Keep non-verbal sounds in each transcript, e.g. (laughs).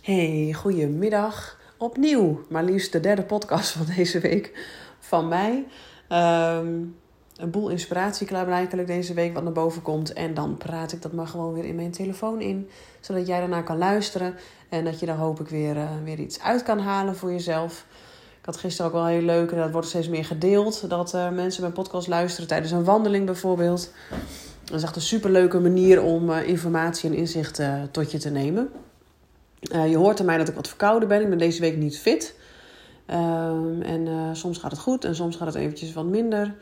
Hey, goedemiddag. Opnieuw, maar liefst de derde podcast van deze week van mij. Ehm, een boel inspiratie klaarblijkelijk deze week wat naar boven komt. En dan praat ik dat maar gewoon weer in mijn telefoon in. Zodat jij daarna kan luisteren. En dat je daar hoop ik weer, uh, weer iets uit kan halen voor jezelf. Ik had gisteren ook wel heel leuk, en dat wordt steeds meer gedeeld. Dat uh, mensen mijn podcast luisteren tijdens een wandeling bijvoorbeeld. Dat is echt een superleuke manier om uh, informatie en inzicht tot je te nemen. Uh, je hoort aan mij dat ik wat verkouden ben. Ik ben deze week niet fit. Uh, en uh, soms gaat het goed en soms gaat het eventjes wat minder.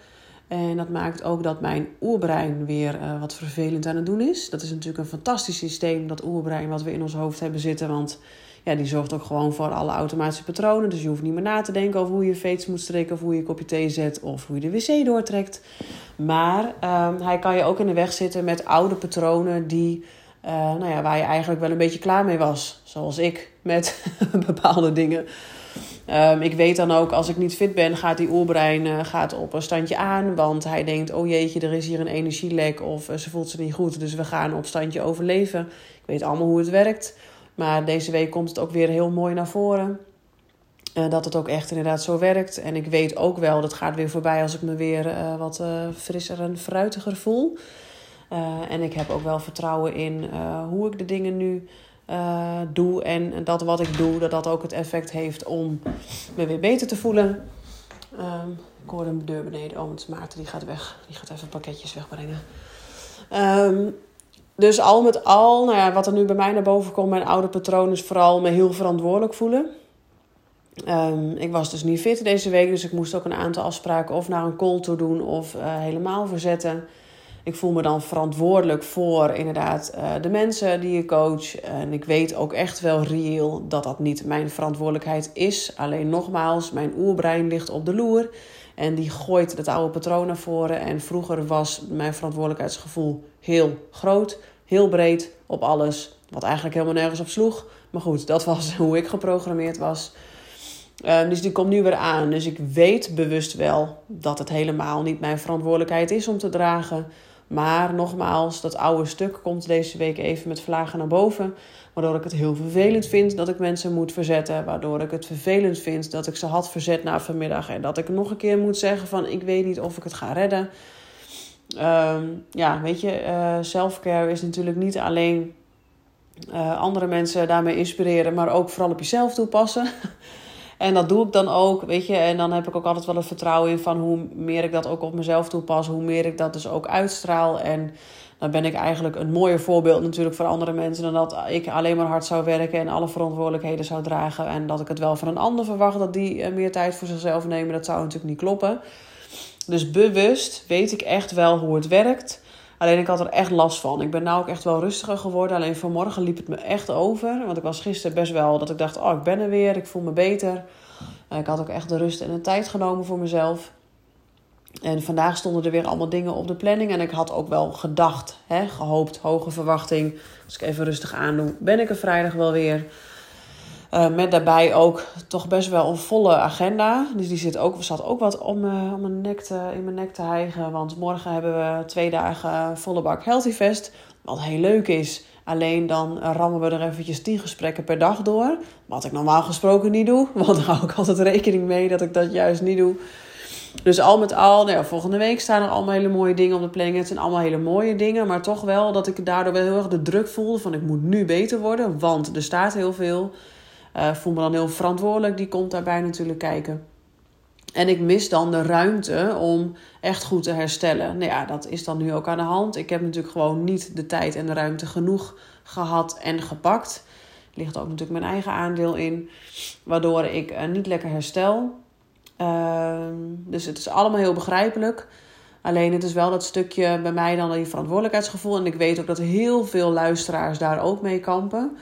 En dat maakt ook dat mijn oerbrein weer uh, wat vervelend aan het doen is. Dat is natuurlijk een fantastisch systeem, dat oerbrein wat we in ons hoofd hebben zitten. Want ja, die zorgt ook gewoon voor alle automatische patronen. Dus je hoeft niet meer na te denken over hoe je veets moet strikken... of hoe je kopje thee zet of hoe je de wc doortrekt. Maar ehm, hij kan je ook in de weg zitten met oude patronen die... Uh, nou ja, waar je eigenlijk wel een beetje klaar mee was. Zoals ik met (laughs) bepaalde dingen. Um, ik weet dan ook, als ik niet fit ben, gaat die oerbrein uh, gaat op een standje aan. Want hij denkt, oh jeetje, er is hier een energielek of uh, ze voelt zich niet goed. Dus we gaan op standje overleven. Ik weet allemaal hoe het werkt. Maar deze week komt het ook weer heel mooi naar voren. Dat het ook echt inderdaad zo werkt. En ik weet ook wel, dat gaat weer voorbij als ik me weer wat frisser en fruitiger voel. Uh, en ik heb ook wel vertrouwen in uh, hoe ik de dingen nu uh, doe. En dat wat ik doe, dat dat ook het effect heeft om me weer beter te voelen. Um, ik hoorde een deur beneden. Oh, het is Maarten, die gaat weg. Die gaat even pakketjes wegbrengen. Um, dus al met al, nou ja, wat er nu bij mij naar boven komt, mijn oude patroon is vooral me heel verantwoordelijk voelen. Um, ik was dus niet fit deze week, dus ik moest ook een aantal afspraken of naar een call toe doen of helemaal verzetten. Ik voel me dan verantwoordelijk voor inderdaad uh, de mensen die je coach. En ik weet ook echt wel reëel dat dat niet mijn verantwoordelijkheid is. Alleen nogmaals, mijn oerbrein ligt op de loer. En die gooit het oude patroon naar voren. En vroeger was mijn verantwoordelijkheidsgevoel heel groot, heel breed op alles. Wat eigenlijk helemaal nergens op sloeg. Maar goed, dat was (laughs) hoe ik geprogrammeerd was. Uh, dus die komt nu weer aan. Dus ik weet bewust wel dat het helemaal niet mijn verantwoordelijkheid is om te dragen. Maar nogmaals, dat oude stuk komt deze week even met vlagen naar boven. Waardoor ik het heel vervelend vind dat ik mensen moet verzetten. Waardoor ik het vervelend vind dat ik ze had verzet na vanmiddag. En dat ik nog een keer moet zeggen van ik weet niet of ik het ga redden. Um, ja, weet je, uh, self-care is natuurlijk niet alleen uh, andere mensen daarmee inspireren. Maar ook vooral op jezelf toepassen. (laughs) En dat doe ik dan ook, weet je. En dan heb ik ook altijd wel een vertrouwen in van hoe meer ik dat ook op mezelf toepas, hoe meer ik dat dus ook uitstraal. En dan ben ik eigenlijk een mooier voorbeeld natuurlijk voor andere mensen dan dat ik alleen maar hard zou werken en alle verantwoordelijkheden zou dragen. En dat ik het wel van een ander verwacht dat die meer tijd voor zichzelf nemen. Dat zou natuurlijk niet kloppen. Dus bewust weet ik echt wel hoe het werkt. Alleen ik had er echt last van. Ik ben nou ook echt wel rustiger geworden. Alleen vanmorgen liep het me echt over. Want ik was gisteren best wel dat ik dacht: oh, ik ben er weer. Ik voel me beter. Ik had ook echt de rust en de tijd genomen voor mezelf. En vandaag stonden er weer allemaal dingen op de planning. En ik had ook wel gedacht, hè, gehoopt, hoge verwachting. Als ik even rustig aandoe, ben ik er vrijdag wel weer. Uh, met daarbij ook toch best wel een volle agenda. Dus die zit ook, zat ook wat om, uh, om mijn nek in mijn nek te hijgen. Want morgen hebben we twee dagen volle bak Healthy Fest. Wat heel leuk is. Alleen dan rammen we er eventjes tien gesprekken per dag door. Wat ik normaal gesproken niet doe. Want daar hou ik altijd rekening mee dat ik dat juist niet doe. Dus al met al, nou ja, volgende week staan er allemaal hele mooie dingen op de planning. Het zijn allemaal hele mooie dingen. Maar toch wel dat ik daardoor wel heel erg de druk voelde van ik moet nu beter worden. Want er staat heel veel. Uh, voel me dan heel verantwoordelijk. Die komt daarbij natuurlijk kijken. En ik mis dan de ruimte om echt goed te herstellen. Nou ja, dat is dan nu ook aan de hand. Ik heb natuurlijk gewoon niet de tijd en de ruimte genoeg gehad en gepakt. Er ligt ook natuurlijk mijn eigen aandeel in. Waardoor ik uh, niet lekker herstel. Uh, dus het is allemaal heel begrijpelijk. Alleen het is wel dat stukje bij mij dan die verantwoordelijkheidsgevoel. En ik weet ook dat heel veel luisteraars daar ook mee kampen.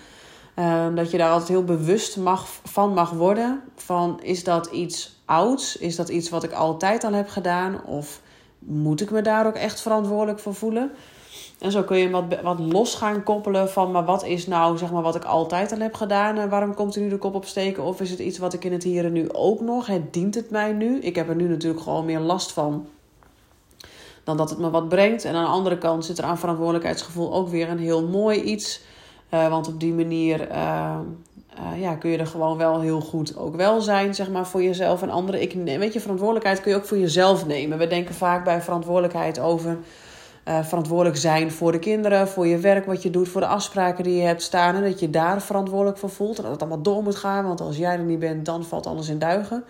Uh, dat je daar altijd heel bewust mag, van mag worden. Van is dat iets ouds? Is dat iets wat ik altijd al heb gedaan? Of moet ik me daar ook echt verantwoordelijk voor voelen? En zo kun je wat, wat los gaan koppelen van, maar wat is nou zeg maar wat ik altijd al heb gedaan en waarom komt er nu de kop op steken? Of is het iets wat ik in het hier en nu ook nog? Het dient het mij nu? Ik heb er nu natuurlijk gewoon meer last van dan dat het me wat brengt. En aan de andere kant zit er aan verantwoordelijkheidsgevoel ook weer een heel mooi iets. Uh, want op die manier uh, eh, ja, kun je er gewoon wel heel goed ook wel zijn, zeg maar, voor jezelf en anderen. Ik, weet je, verantwoordelijkheid kun je ook voor jezelf nemen. We denken vaak bij verantwoordelijkheid over uh, verantwoordelijk zijn voor de kinderen, voor je werk, wat je doet, voor de afspraken die je hebt staan. En dat je daar verantwoordelijk voor voelt. En dat het allemaal door moet gaan, want als jij er niet bent, dan valt alles in duigen.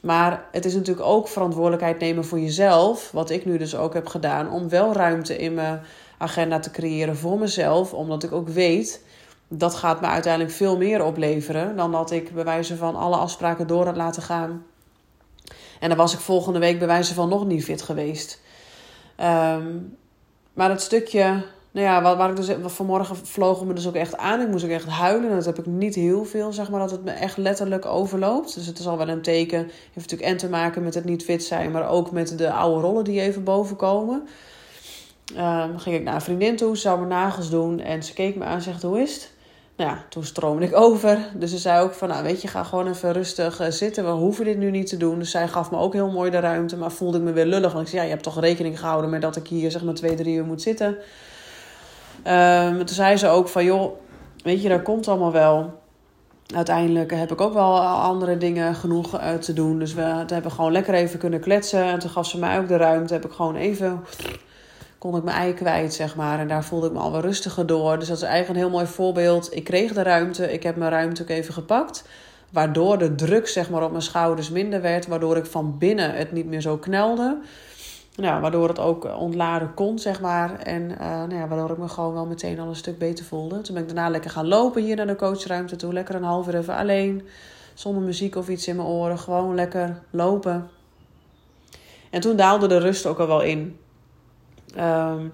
Maar het is natuurlijk ook verantwoordelijkheid nemen voor jezelf. Wat ik nu dus ook heb gedaan. Om wel ruimte in mijn agenda te creëren voor mezelf. Omdat ik ook weet. Dat gaat me uiteindelijk veel meer opleveren. Dan dat ik bij wijze van alle afspraken door had laten gaan. En dan was ik volgende week bij wijze van nog niet fit geweest. Um, maar het stukje nou ja, waar, waar ik dus vanmorgen vlogen me dus ook echt aan. Ik moest ook echt huilen. En dat heb ik niet heel veel, zeg maar, dat het me echt letterlijk overloopt. Dus het is al wel een teken. Heeft natuurlijk en te maken met het niet fit zijn, maar ook met de oude rollen die even boven komen. Um, ging ik naar een vriendin toe, ze zou mijn nagels doen. En ze keek me aan en zegt, hoe is het? Nou ja, toen stroomde ik over. Dus ze zei ook van, nou weet je, ga gewoon even rustig uh, zitten. We hoeven dit nu niet te doen. Dus zij gaf me ook heel mooi de ruimte. Maar voelde ik me weer lullig. Want ik zei, ja, je hebt toch rekening gehouden met dat ik hier zeg maar twee, drie uur moet zitten. Um, toen zei ze ook van, joh, weet je, dat komt allemaal wel. Uiteindelijk heb ik ook wel andere dingen genoeg uh, te doen. Dus we hebben gewoon lekker even kunnen kletsen. En toen gaf ze mij ook de ruimte. Heb ik gewoon even, kon ik mijn ei kwijt, zeg maar. En daar voelde ik me al wel rustiger door. Dus dat is eigenlijk een heel mooi voorbeeld. Ik kreeg de ruimte. Ik heb mijn ruimte ook even gepakt. Waardoor de druk zeg maar, op mijn schouders minder werd. Waardoor ik van binnen het niet meer zo knelde. Nou, waardoor het ook ontladen kon, zeg maar. En uh, nou ja, waardoor ik me gewoon wel meteen al een stuk beter voelde. Toen ben ik daarna lekker gaan lopen hier naar de coachruimte toe. Lekker een half uur even alleen. Zonder muziek of iets in mijn oren. Gewoon lekker lopen. En toen daalde de rust ook al wel in. Um,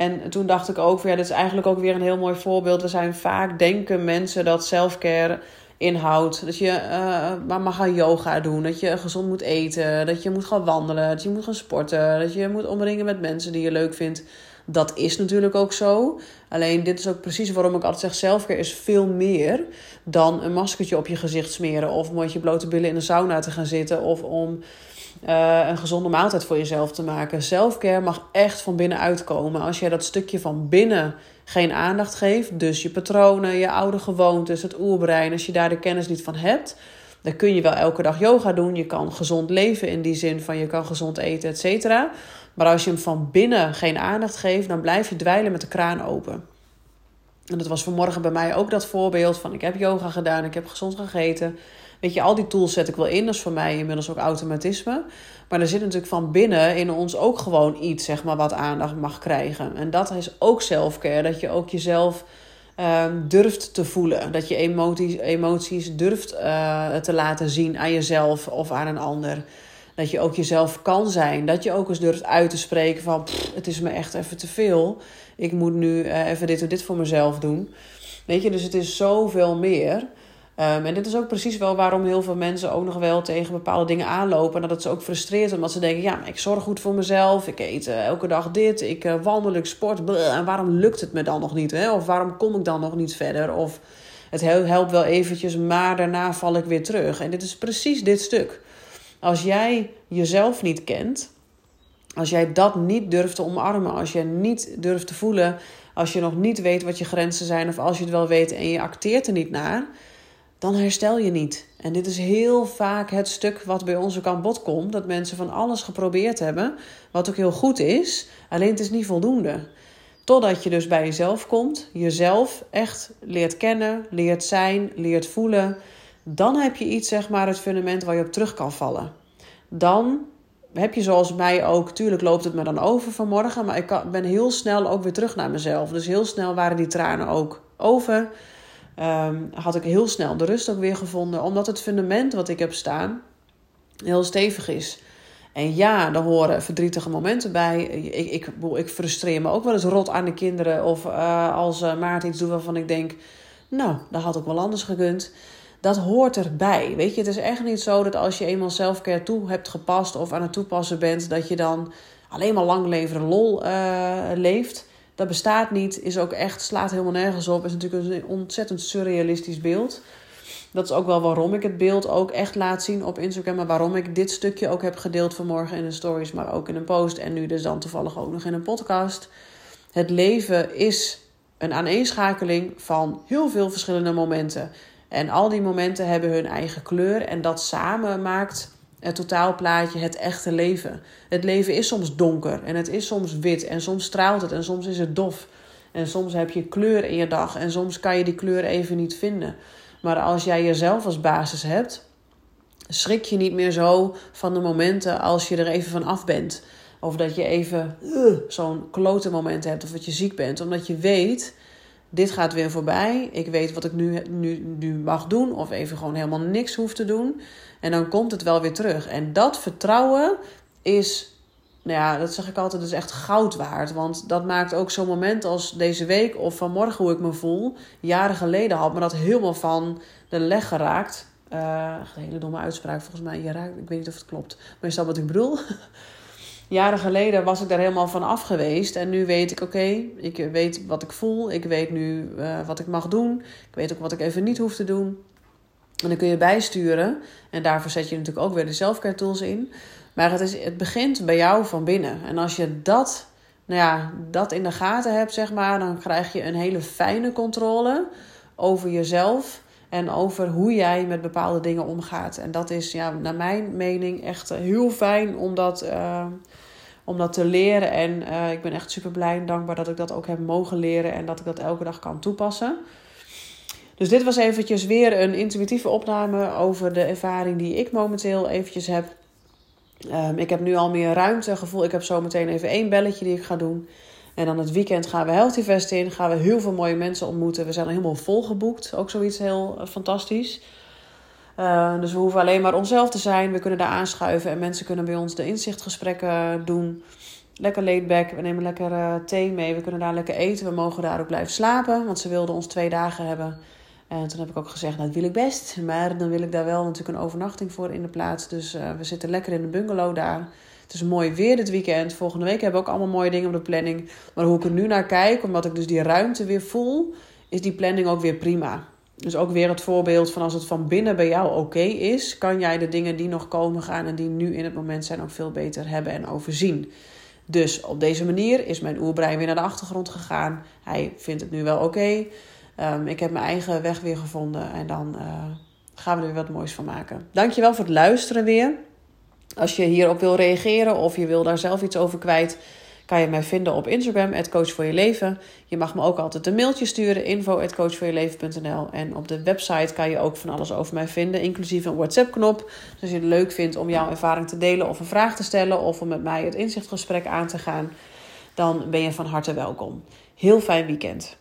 en toen dacht ik ook, ja, dit is eigenlijk ook weer een heel mooi voorbeeld. We zijn vaak denken mensen dat selfcare inhoudt. Dat je uh, maar mag gaan yoga doen. Dat je gezond moet eten. Dat je moet gaan wandelen. Dat je moet gaan sporten. Dat je moet omringen met mensen die je leuk vindt. Dat is natuurlijk ook zo. Alleen dit is ook precies waarom ik altijd zeg: zelfcare is veel meer dan een maskertje op je gezicht smeren. Of met je blote billen in de sauna te gaan zitten. Of om uh, een gezonde maaltijd voor jezelf te maken. Selfcare mag echt van binnenuit komen. Als jij dat stukje van binnen geen aandacht geeft, dus je patronen, je oude gewoontes, het oerbrein, als je daar de kennis niet van hebt, dan kun je wel elke dag yoga doen. Je kan gezond leven in die zin van je kan gezond eten, et cetera. Maar als je hem van binnen geen aandacht geeft, dan blijf je dweilen met de kraan open. En dat was vanmorgen bij mij ook dat voorbeeld van ik heb yoga gedaan, ik heb gezond gegeten. Weet je, al die tools zet ik wel in. Dat is voor mij inmiddels ook automatisme. Maar er zit natuurlijk van binnen in ons ook gewoon iets, zeg maar, wat aandacht mag krijgen. En dat is ook selfcare. Dat je ook jezelf um, durft te voelen. Dat je emoties, emoties durft uh, te laten zien aan jezelf of aan een ander. Dat je ook jezelf kan zijn. Dat je ook eens durft uit te spreken van... het is me echt even te veel. Ik moet nu uh, even dit of dit voor mezelf doen. Weet je, dus het is zoveel meer... Um, en dit is ook precies wel waarom heel veel mensen ook nog wel tegen bepaalde dingen aanlopen. En dat het ze ook frustreert, omdat ze denken: ja, ik zorg goed voor mezelf. Ik eet uh, elke dag dit. Ik uh, wandel, ik sport. En waarom lukt het me dan nog niet? Hè? Of waarom kom ik dan nog niet verder? Of het helpt wel eventjes, maar daarna val ik weer terug. En dit is precies dit stuk. Als jij jezelf niet kent, als jij dat niet durft te omarmen, als je niet durft te voelen, als je nog niet weet wat je grenzen zijn, of als je het wel weet en je acteert er niet naar dan herstel je niet. En dit is heel vaak het stuk wat bij onze kant bod komt: dat mensen van alles geprobeerd hebben, wat ook heel goed is, alleen het is niet voldoende. Totdat je dus bij jezelf komt, jezelf echt leert kennen, leert zijn, leert voelen. Dan heb je iets, zeg maar, het fundament waar je op terug kan vallen. Dan heb je zoals mij ook, tuurlijk loopt het me dan over vanmorgen, maar ik ben heel snel ook weer terug naar mezelf. Dus heel snel waren die tranen ook over. Um, had ik heel snel de rust ook weer gevonden. Omdat het fundament wat ik heb staan heel stevig is. En ja, er horen verdrietige momenten bij. Ik, ik, ik frustreer me ook wel eens rot aan de kinderen. Of uh, als uh, Maarten iets doet waarvan ik denk... Nou, dat had ook wel anders gekund. Dat hoort erbij. Weet je, het is echt niet zo dat als je eenmaal zelfcare toe hebt gepast... of aan het toepassen bent, dat je dan alleen maar lang leven lol uh, leeft... Dat bestaat niet, is ook echt, slaat helemaal nergens op. Is natuurlijk een ontzettend surrealistisch beeld. Dat is ook wel waarom ik het beeld ook echt laat zien op Instagram. Maar waarom ik dit stukje ook heb gedeeld vanmorgen in de stories, maar ook in een post. En nu dus dan toevallig ook nog in een podcast. Het leven is een aaneenschakeling van heel veel verschillende momenten. En al die momenten hebben hun eigen kleur en dat samen maakt het totaalplaatje het echte leven. Het leven is soms donker en het is soms wit en soms straalt het en soms is het dof. En soms heb je kleur in je dag en soms kan je die kleur even niet vinden. Maar als jij jezelf als basis hebt, schrik je niet meer zo van de momenten als je er even van af bent. Of dat je even uh, zo'n klote moment hebt of dat je ziek bent. Omdat je weet, dit gaat weer voorbij. Ik weet wat ik nu, nu, nu mag doen. Of even gewoon helemaal niks hoef te doen. En dan komt het wel weer terug. En dat vertrouwen is, nou ja, dat zeg ik altijd, is echt goud waard. Want dat maakt ook zo'n moment als deze week of vanmorgen hoe ik me voel. Jaren geleden had me dat helemaal van de leg geraakt. Uh, een hele domme uitspraak volgens mij. Je raakt, ik weet niet of het klopt. Maar is dat wat ik bedoel? (laughs) Jaren geleden was ik daar helemaal van af geweest. En nu weet ik, oké, ik weet wat ik voel. Ik weet nu uh, wat ik mag doen. Ik weet ook wat ik even niet hoef te doen. En dan kun je bijsturen. En daarvoor zet je natuurlijk ook weer de selfcare tools in. Maar het, is, het begint bij jou van binnen. En als je dat, nou ja, dat in de gaten hebt, zeg maar, dan krijg je een hele fijne controle over jezelf. En over hoe jij met bepaalde dingen omgaat. En dat is, ja, naar mijn mening, echt heel fijn om dat, uh, om dat te leren. En uh, ik ben echt super blij en dankbaar dat ik dat ook heb mogen leren. En dat ik dat elke dag kan toepassen. Dus dit was eventjes weer een intuïtieve opname over de ervaring die ik momenteel eventjes heb. Um, ik heb nu al meer ruimtegevoel. Ik heb zo meteen even één belletje die ik ga doen. En dan het weekend gaan we Healthy Fest in. Gaan we heel veel mooie mensen ontmoeten. We zijn al helemaal volgeboekt. Ook zoiets heel uh, fantastisch. Uh, dus we hoeven alleen maar onszelf te zijn. We kunnen daar aanschuiven. En mensen kunnen bij ons de inzichtgesprekken doen. Lekker laid back. We nemen lekker uh, thee mee. We kunnen daar lekker eten. We mogen daar ook blijven slapen. Want ze wilden ons twee dagen hebben. En toen heb ik ook gezegd, nou, dat wil ik best. Maar dan wil ik daar wel natuurlijk een overnachting voor in de plaats. Dus we zitten lekker in de bungalow daar. Het is mooi weer dit weekend. Volgende week hebben we ook allemaal mooie dingen op de planning. Maar hoe ik er nu naar kijk, omdat ik dus die ruimte weer voel, is die planning ook weer prima. Dus ook weer het voorbeeld van als het van binnen bij jou oké is, kan jij de dingen die nog komen gaan en die nu in het moment zijn ook veel beter hebben en overzien. Dus op deze manier is mijn oerbrein weer naar de achtergrond gegaan. Hij vindt het nu wel oké. Um, ik heb mijn eigen weg weer gevonden en dan uh, gaan we er weer wat moois van maken. Dankjewel voor het luisteren weer. Als je hierop wil reageren of je wil daar zelf iets over kwijt, kan je mij vinden op Instagram, Coach voor je leven. Je mag me ook altijd een mailtje sturen, info. En op de website kan je ook van alles over mij vinden, inclusief een WhatsApp-knop. Dus als je het leuk vindt om jouw ervaring te delen of een vraag te stellen of om met mij het inzichtgesprek aan te gaan, dan ben je van harte welkom. Heel fijn weekend.